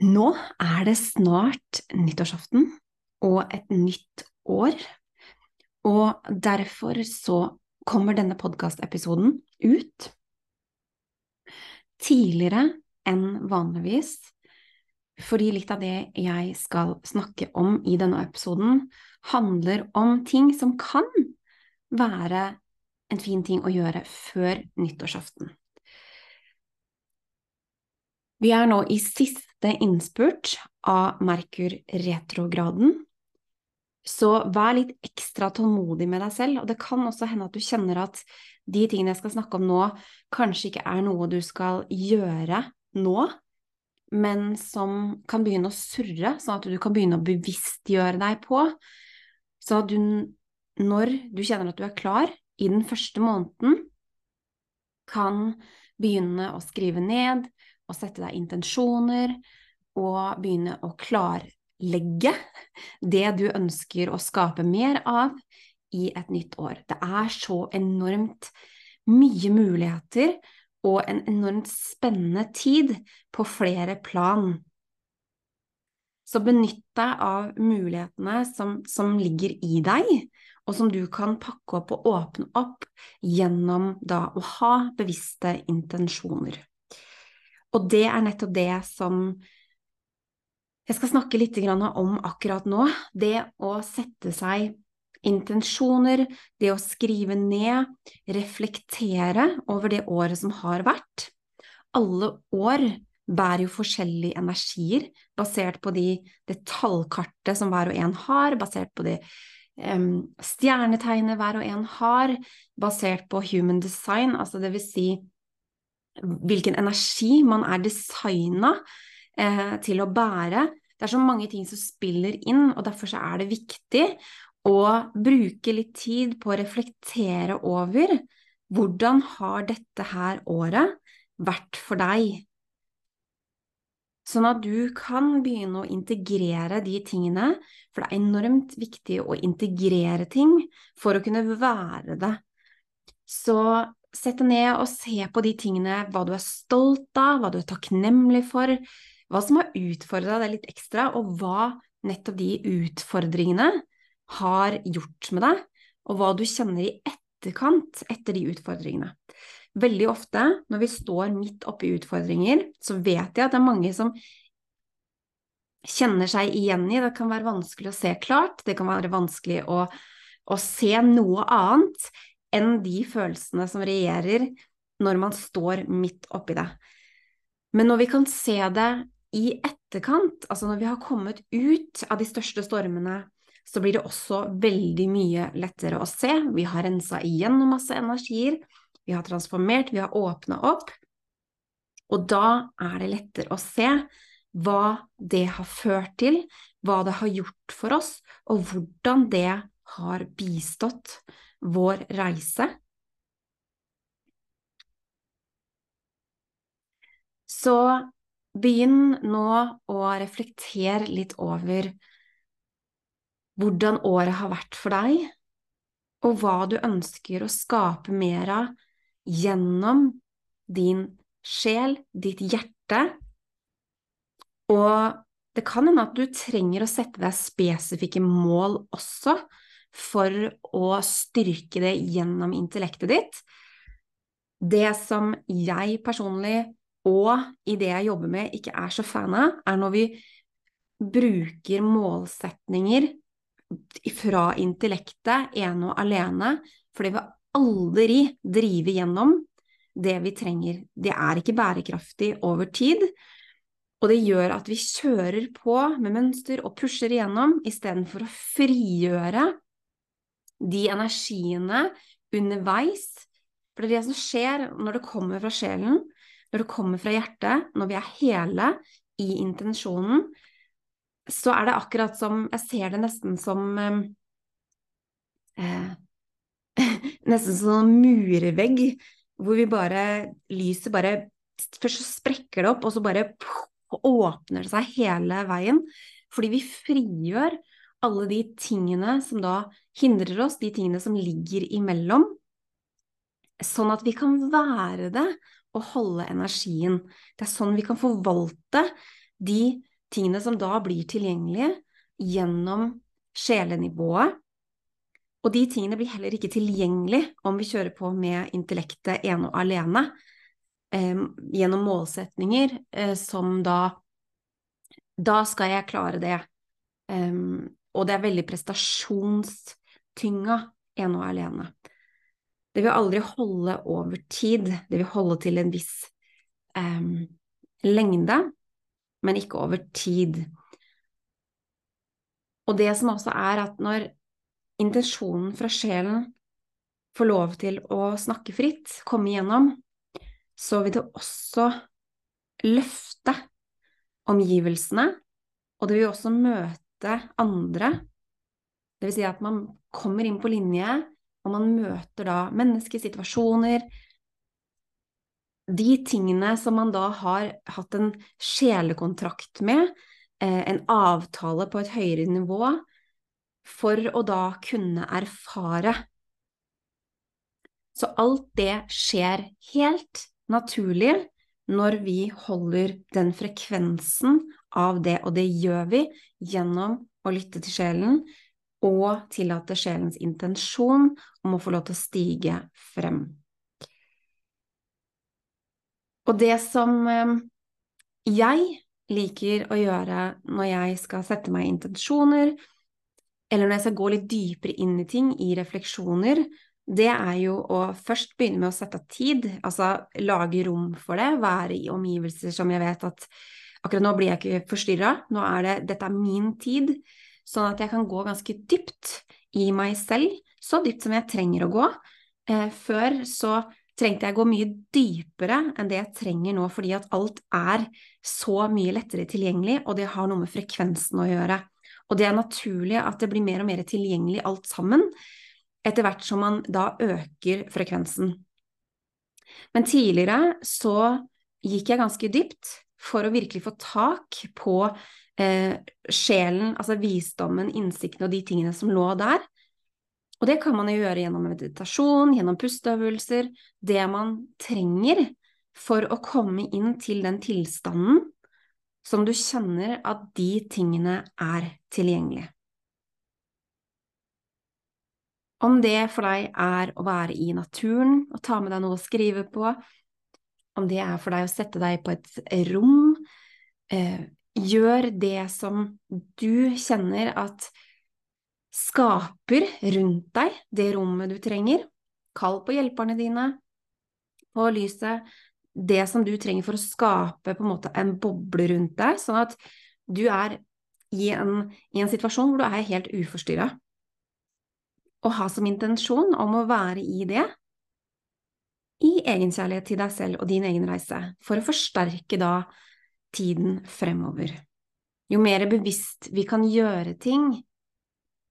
nå er det snart nyttårsaften og et nytt år, og derfor så kommer denne podkastepisoden ut tidligere enn vanligvis, fordi litt av det jeg skal snakke om i denne episoden, handler om ting som kan være en fin ting å gjøre før nyttårsaften. Vi er nå i siste innspurt av Merkur-retrograden, så vær litt ekstra tålmodig med deg selv, og det kan også hende at du kjenner at de tingene jeg skal snakke om nå, kanskje ikke er noe du skal gjøre nå, men som kan begynne å surre, sånn at du kan begynne å bevisstgjøre deg på, så at du, når du kjenner at du er klar, i den første måneden, kan begynne å skrive ned å sette deg intensjoner og begynne å klarlegge det du ønsker å skape mer av i et nytt år. Det er så enormt mye muligheter og en enormt spennende tid på flere plan. Så benytt deg av mulighetene som, som ligger i deg, og som du kan pakke opp og åpne opp gjennom da å ha bevisste intensjoner. Og det er nettopp det som jeg skal snakke litt om akkurat nå. Det å sette seg intensjoner, det å skrive ned, reflektere over det året som har vært. Alle år bærer jo forskjellige energier, basert på de, det tallkartet som hver og en har, basert på det um, stjernetegnet hver og en har, basert på human design, altså det vil si hvilken energi man er designa eh, til å bære. Det er så mange ting som spiller inn, og derfor så er det viktig å bruke litt tid på å reflektere over hvordan har dette her året vært for deg? Sånn at du kan begynne å integrere de tingene, for det er enormt viktig å integrere ting for å kunne være det. Så sett deg ned og se på de tingene, hva du er stolt av, hva du er takknemlig for, hva som har utfordra deg litt ekstra, og hva nettopp de utfordringene har gjort med deg, og hva du kjenner i etterkant etter de utfordringene. Veldig ofte når vi står midt oppi utfordringer, så vet jeg at det er mange som kjenner seg igjen i. Det kan være vanskelig å se klart, det kan være vanskelig å, å se noe annet enn de følelsene som regjerer når man står midt oppi det. Men når vi kan se det i etterkant, altså når vi har kommet ut av de største stormene, så blir det også veldig mye lettere å se. Vi har rensa igjennom masse energier, vi har transformert, vi har åpna opp. Og da er det lettere å se hva det har ført til, hva det har gjort for oss, og hvordan det har bistått vår reise. Så begynn nå å reflektere litt over hvordan året har vært for deg, og hva du ønsker å skape mer av gjennom din sjel, ditt hjerte. Og det kan hende at du trenger å sette deg spesifikke mål også, for å styrke det gjennom intellektet ditt. Det som jeg personlig, og i det jeg jobber med, ikke er så fan av, er når vi bruker målsetninger fra intellektet ene og alene, for det vil aldri drive gjennom det vi trenger. Det er ikke bærekraftig over tid. Og det gjør at vi kjører på med mønster og pusher igjennom istedenfor å frigjøre de energiene underveis. For det er det som skjer når det kommer fra sjelen, når det kommer fra hjertet, når vi er hele i intensjonen, så er det akkurat som Jeg ser det nesten som eh, eh Nesten som en murvegg, hvor vi bare Lyset bare Først så sprekker det opp, og så bare åpner det seg hele veien. Fordi vi frigjør alle de tingene som da hindrer oss, de tingene som ligger imellom, sånn at vi kan være det og holde energien. Det er sånn vi kan forvalte de tingene som da blir tilgjengelige gjennom sjelenivået. Og de tingene blir heller ikke tilgjengelige om vi kjører på med intellektet ene og alene, eh, gjennom målsetninger eh, som da Da skal jeg klare det. Um, og det er veldig prestasjonstynga ene og alene. Det vil aldri holde over tid, det vil holde til en viss um, lengde, men ikke over tid. Og det som også er at når intensjonen fra sjelen får lov til å snakke fritt, komme igjennom, så vil det også løfte omgivelsene, og det vil også møte andre. Det vil si at man kommer inn på linje, og man møter da mennesker, situasjoner, de tingene som man da har hatt en sjelekontrakt med, eh, en avtale på et høyere nivå, for å da kunne erfare. Så alt det skjer helt naturlig når vi holder den frekvensen av det, og det gjør vi gjennom å lytte til sjelen og tillate sjelens intensjon om å få lov til å stige frem. Og det som eh, jeg liker å gjøre når jeg skal sette meg intensjoner, eller når jeg skal gå litt dypere inn i ting, i refleksjoner, det er jo å først begynne med å sette av tid, altså lage rom for det, være i omgivelser som jeg vet at akkurat nå blir jeg ikke forstyrra, nå er det dette er min tid, sånn at jeg kan gå ganske dypt i meg selv, så dypt som jeg trenger å gå. Eh, før så trengte jeg gå mye dypere enn det jeg trenger nå, fordi at alt er så mye lettere tilgjengelig, og det har noe med frekvensen å gjøre. Og det er naturlig at det blir mer og mer tilgjengelig alt sammen, etter hvert som man da øker frekvensen. Men tidligere så gikk jeg ganske dypt for å virkelig få tak på eh, sjelen, altså visdommen, innsikten og de tingene som lå der. Og det kan man jo gjøre gjennom meditasjon, gjennom pusteøvelser, det man trenger for å komme inn til den tilstanden som du kjenner at de tingene er tilgjengelige. Om det for deg er å være i naturen og ta med deg noe å skrive på, om det er for deg å sette deg på et rom, eh, gjør det som du kjenner at skaper rundt deg det rommet du trenger. Kall på hjelperne dine, på lyset, det som du trenger for å skape på en måte en boble rundt deg, sånn at du er i en, i en situasjon hvor du er helt uforstyrra. Å ha som intensjon om å være i det, i egenkjærlighet til deg selv og din egen reise, for å forsterke da tiden fremover. Jo mer bevisst vi kan gjøre ting,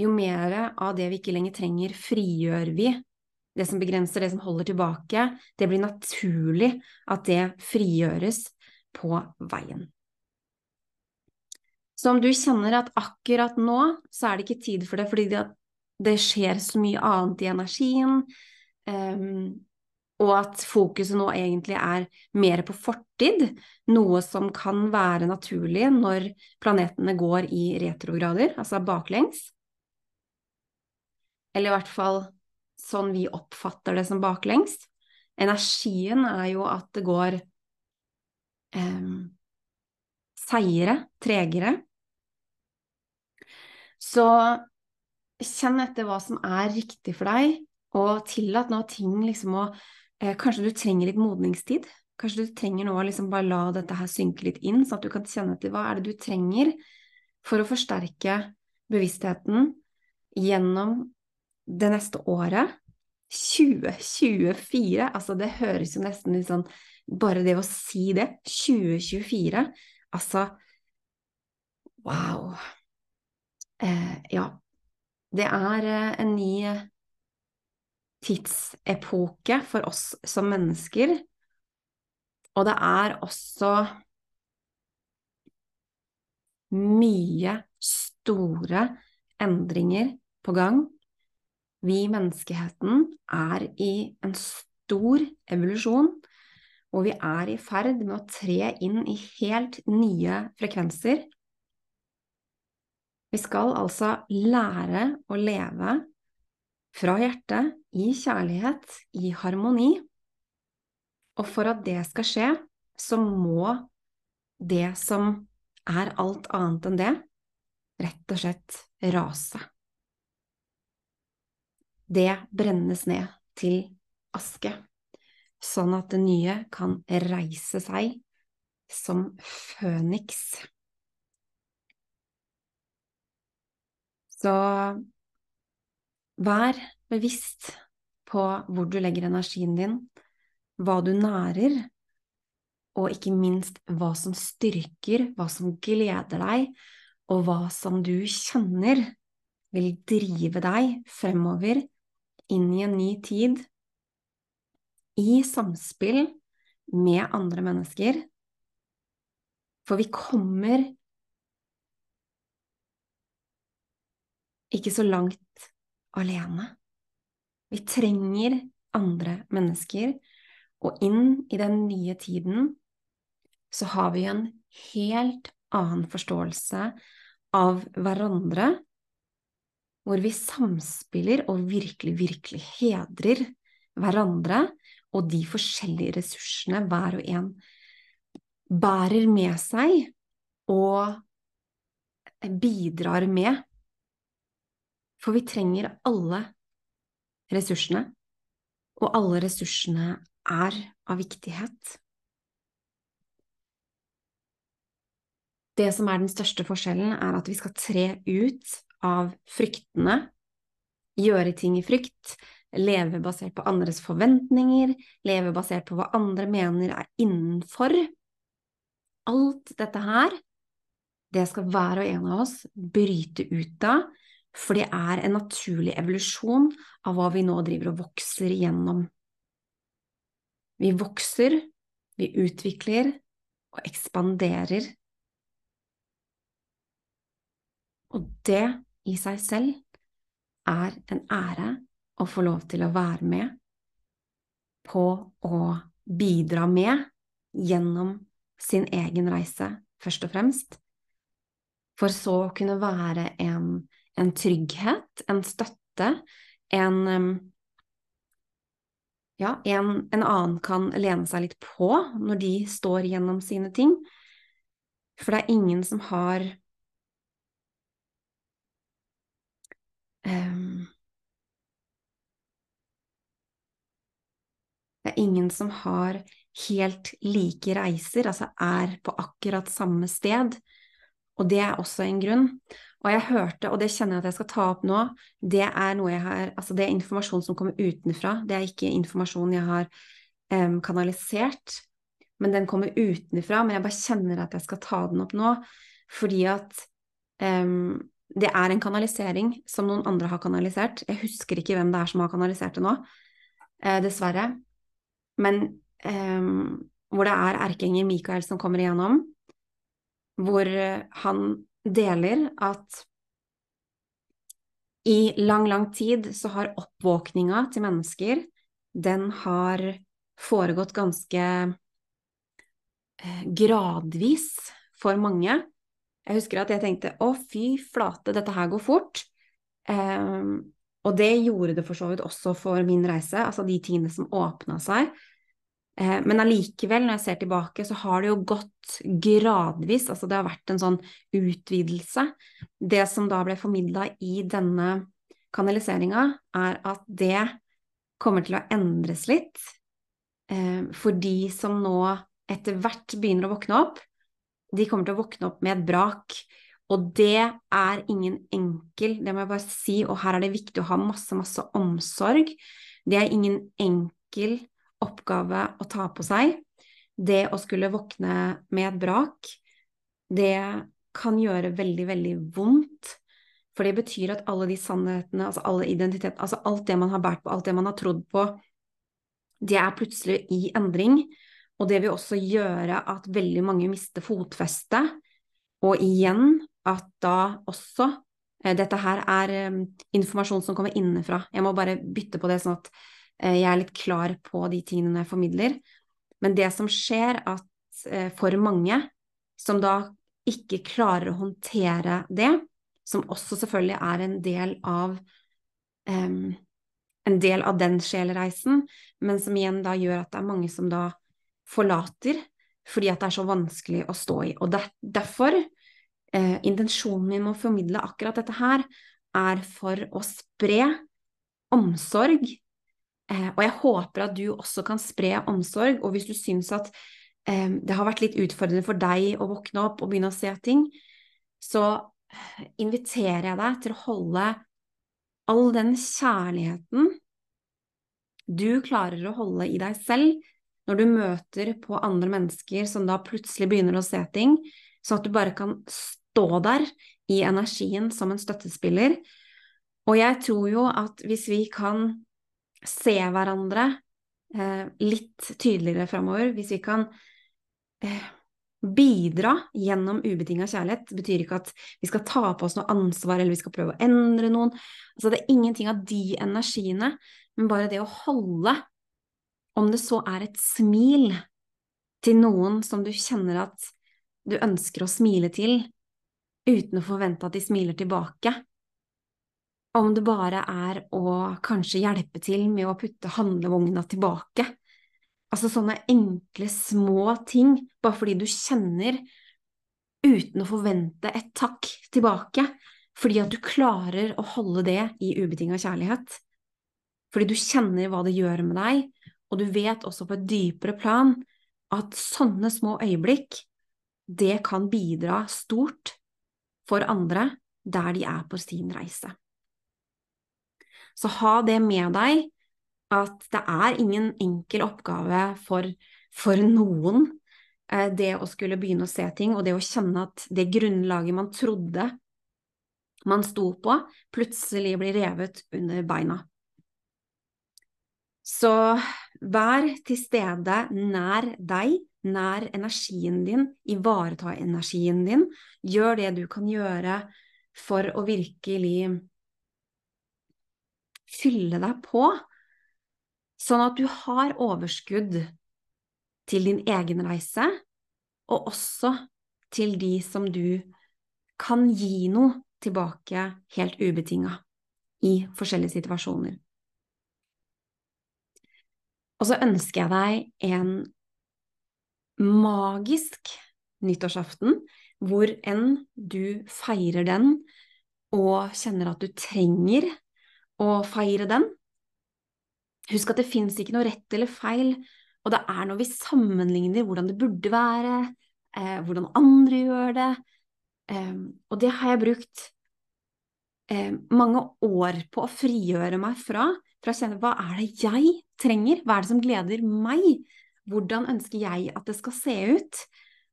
jo mer av det vi ikke lenger trenger, frigjør vi. Det som begrenser, det som holder tilbake, det blir naturlig at det frigjøres på veien. Så om du kjenner at akkurat nå så er det ikke tid for det fordi det, skjer så mye annet i energien, um, og at fokuset nå egentlig er mer på fortid, noe som kan være naturlig når planetene går i retrograder, altså baklengs, eller i hvert fall sånn vi oppfatter det som baklengs. Energien er jo at det går eh, seigere, tregere. Så kjenn etter hva som er riktig for deg, og tillat nå ting liksom å eh, Kanskje du trenger litt modningstid? Kanskje du trenger nå å liksom bare la dette her synke litt inn, sånn at du kan kjenne etter hva er det du trenger for å forsterke bevisstheten gjennom det neste året, 2024, altså det høres jo nesten litt sånn Bare det å si det, 2024, Altså, wow. Eh, ja. Det er eh, en ny tidsepoke for oss som mennesker, og det er også mye store endringer på gang. Vi, menneskeheten, er i en stor evolusjon, og vi er i ferd med å tre inn i helt nye frekvenser. Vi skal altså lære å leve fra hjertet, i kjærlighet, i harmoni. Og for at det skal skje, så må det som er alt annet enn det, rett og slett rase. Det brennes ned til aske, sånn at det nye kan reise seg som føniks. Så vær bevisst på hvor du legger energien din, hva du nærer, og ikke minst hva som styrker, hva som gleder deg, og hva som du kjenner vil drive deg fremover inn i en ny tid, i samspill med andre mennesker. For vi kommer ikke så langt alene. Vi trenger andre mennesker, og inn i den nye tiden så har vi en helt annen forståelse av hverandre, hvor vi samspiller og virkelig, virkelig hedrer hverandre og de forskjellige ressursene hver og en bærer med seg og bidrar med. For vi trenger alle ressursene, og alle ressursene er av viktighet. Det som er den største forskjellen, er at vi skal tre ut av fryktene, gjøre ting i frykt, leve basert på andres forventninger, leve basert på hva andre mener er innenfor. Alt dette her, det skal hver og en av oss bryte ut av, for det er en naturlig evolusjon av hva vi nå driver og vokser igjennom. Vi vokser, vi utvikler og ekspanderer Og det i seg selv er en ære å få lov til å være med på å bidra med gjennom sin egen reise, først og fremst, for så å kunne være en, en trygghet, en støtte, en ja, en, en, annen kan lene seg litt på når de står gjennom sine ting. For det er ingen som har um, Det er ingen som har helt like reiser, altså er på akkurat samme sted. Og det er også en grunn. Og jeg hørte, og det kjenner jeg at jeg skal ta opp nå, det er noe jeg har Altså det er informasjon som kommer utenfra, det er ikke informasjon jeg har um, kanalisert, men den kommer utenfra. Men jeg bare kjenner at jeg skal ta den opp nå, fordi at um, det er en kanalisering som noen andre har kanalisert. Jeg husker ikke hvem det er som har kanalisert det nå, uh, dessverre. Men um, hvor det er erkeengel Mikael som kommer igjennom, hvor eh, han deler at i lang, lang tid så har oppvåkninga til mennesker, den har foregått ganske eh, gradvis for mange. Jeg husker at jeg tenkte å, fy flate, dette her går fort. Um, og det gjorde det for så vidt også for min reise, altså de tingene som åpna seg. Uh, men allikevel, når jeg ser tilbake, så har det jo gått gradvis, altså det har vært en sånn utvidelse. Det som da ble formidla i denne kanaliseringa, er at det kommer til å endres litt uh, for de som nå etter hvert begynner å våkne opp de kommer til å våkne opp med et brak. Og det er ingen enkel, det må jeg bare si, og her er det viktig å ha masse, masse omsorg. Det er ingen enkel oppgave å ta på seg. Det å skulle våkne med et brak, det kan gjøre veldig, veldig vondt. For det betyr at alle de sannhetene, altså alle identitet, altså alt det man har båret på, alt det man har trodd på, det er plutselig i endring. Og det vil også gjøre at veldig mange mister fotfestet. Og igjen at da også eh, Dette her er um, informasjon som kommer innenfra. Jeg må bare bytte på det, sånn at jeg er litt klar på de tingene jeg formidler. Men det som skjer, at uh, for mange som da ikke klarer å håndtere det, som også selvfølgelig er en del av um, en del av den sjelereisen, men som igjen da gjør at det er mange som da forlater fordi at det er så vanskelig å stå i. Og der, derfor, eh, intensjonen min med å formidle akkurat dette her, er for å spre omsorg. Eh, og jeg håper at du også kan spre omsorg, og hvis du syns at eh, det har vært litt utfordrende for deg å våkne opp og begynne å se ting, så inviterer jeg deg til å holde all den kjærligheten du klarer å holde i deg selv når du møter på andre mennesker som da plutselig begynner å se ting, sånn at du bare kan stå der i energien som en støttespiller. Og jeg tror jo at hvis vi kan se hverandre eh, litt tydeligere framover, hvis vi kan eh, bidra gjennom ubetinga kjærlighet. Betyr ikke at vi skal ta på oss noe ansvar eller vi skal prøve å endre noen. Altså, det er ingenting av de energiene, men bare det å holde, om det så er et smil til noen som du kjenner at du ønsker å smile til, uten å forvente at de smiler tilbake. Om det bare er å kanskje hjelpe til med å putte handlevogna tilbake Altså sånne enkle, små ting, bare fordi du kjenner uten å forvente et takk tilbake, fordi at du klarer å holde det i ubetinga kjærlighet. Fordi du kjenner hva det gjør med deg, og du vet også på et dypere plan at sånne små øyeblikk, det kan bidra stort for andre der de er på sin reise. Så ha det med deg at det er ingen enkel oppgave for, for noen, eh, det å skulle begynne å se ting, og det å kjenne at det grunnlaget man trodde man sto på, plutselig blir revet under beina. Så vær til stede nær deg, nær energien din, ivareta energien din, gjør det du kan gjøre for å virkelig fylle deg på Sånn at du har overskudd til din egen reise, og også til de som du kan gi noe tilbake helt ubetinga i forskjellige situasjoner. Og så ønsker jeg deg en magisk nyttårsaften, hvor enn du feirer den og kjenner at du trenger å feire den, Husk at det fins ikke noe rett eller feil, og det er når vi sammenligner hvordan det burde være, eh, hvordan andre gjør det, eh, og det har jeg brukt eh, mange år på å frigjøre meg fra, for å kjenne hva er det jeg trenger, hva er det som gleder meg, hvordan ønsker jeg at det skal se ut,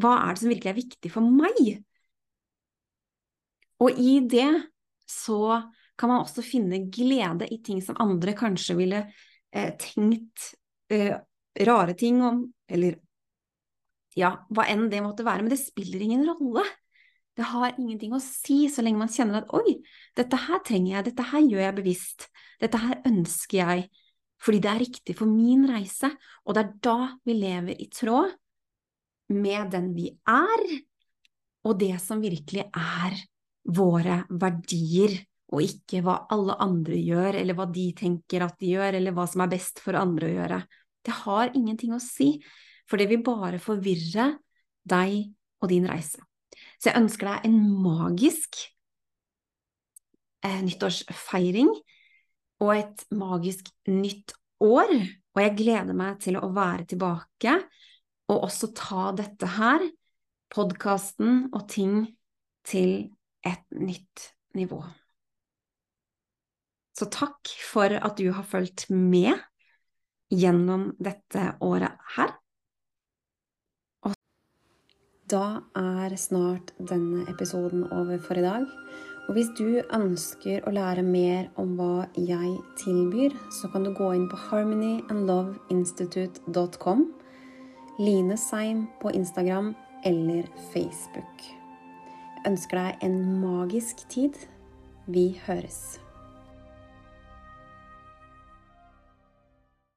hva er det som virkelig er viktig for meg? Og i det så kan man også finne glede i ting som andre kanskje ville eh, tenkt eh, rare ting om, eller ja, hva enn det måtte være, men det spiller ingen rolle. Det har ingenting å si så lenge man kjenner at oi, dette her trenger jeg, dette her gjør jeg bevisst, dette her ønsker jeg, fordi det er riktig for min reise, og det er da vi lever i tråd med den vi er, og det som virkelig er våre verdier og ikke hva alle andre gjør, eller hva de tenker at de gjør, eller hva som er best for andre å gjøre. Det har ingenting å si, for det vil bare forvirre deg og din reise. Så jeg ønsker deg en magisk eh, nyttårsfeiring og et magisk nytt år. Og jeg gleder meg til å være tilbake og også ta dette her, podkasten og ting, til et nytt nivå. Så takk for at du har fulgt med gjennom dette året her. Da er snart denne episoden over for i dag. Og hvis du ønsker å lære mer om hva jeg tilbyr, så kan du gå inn på harmonyandloveinstitute.com, Line Seim på Instagram eller Facebook. Jeg ønsker deg en magisk tid. Vi høres.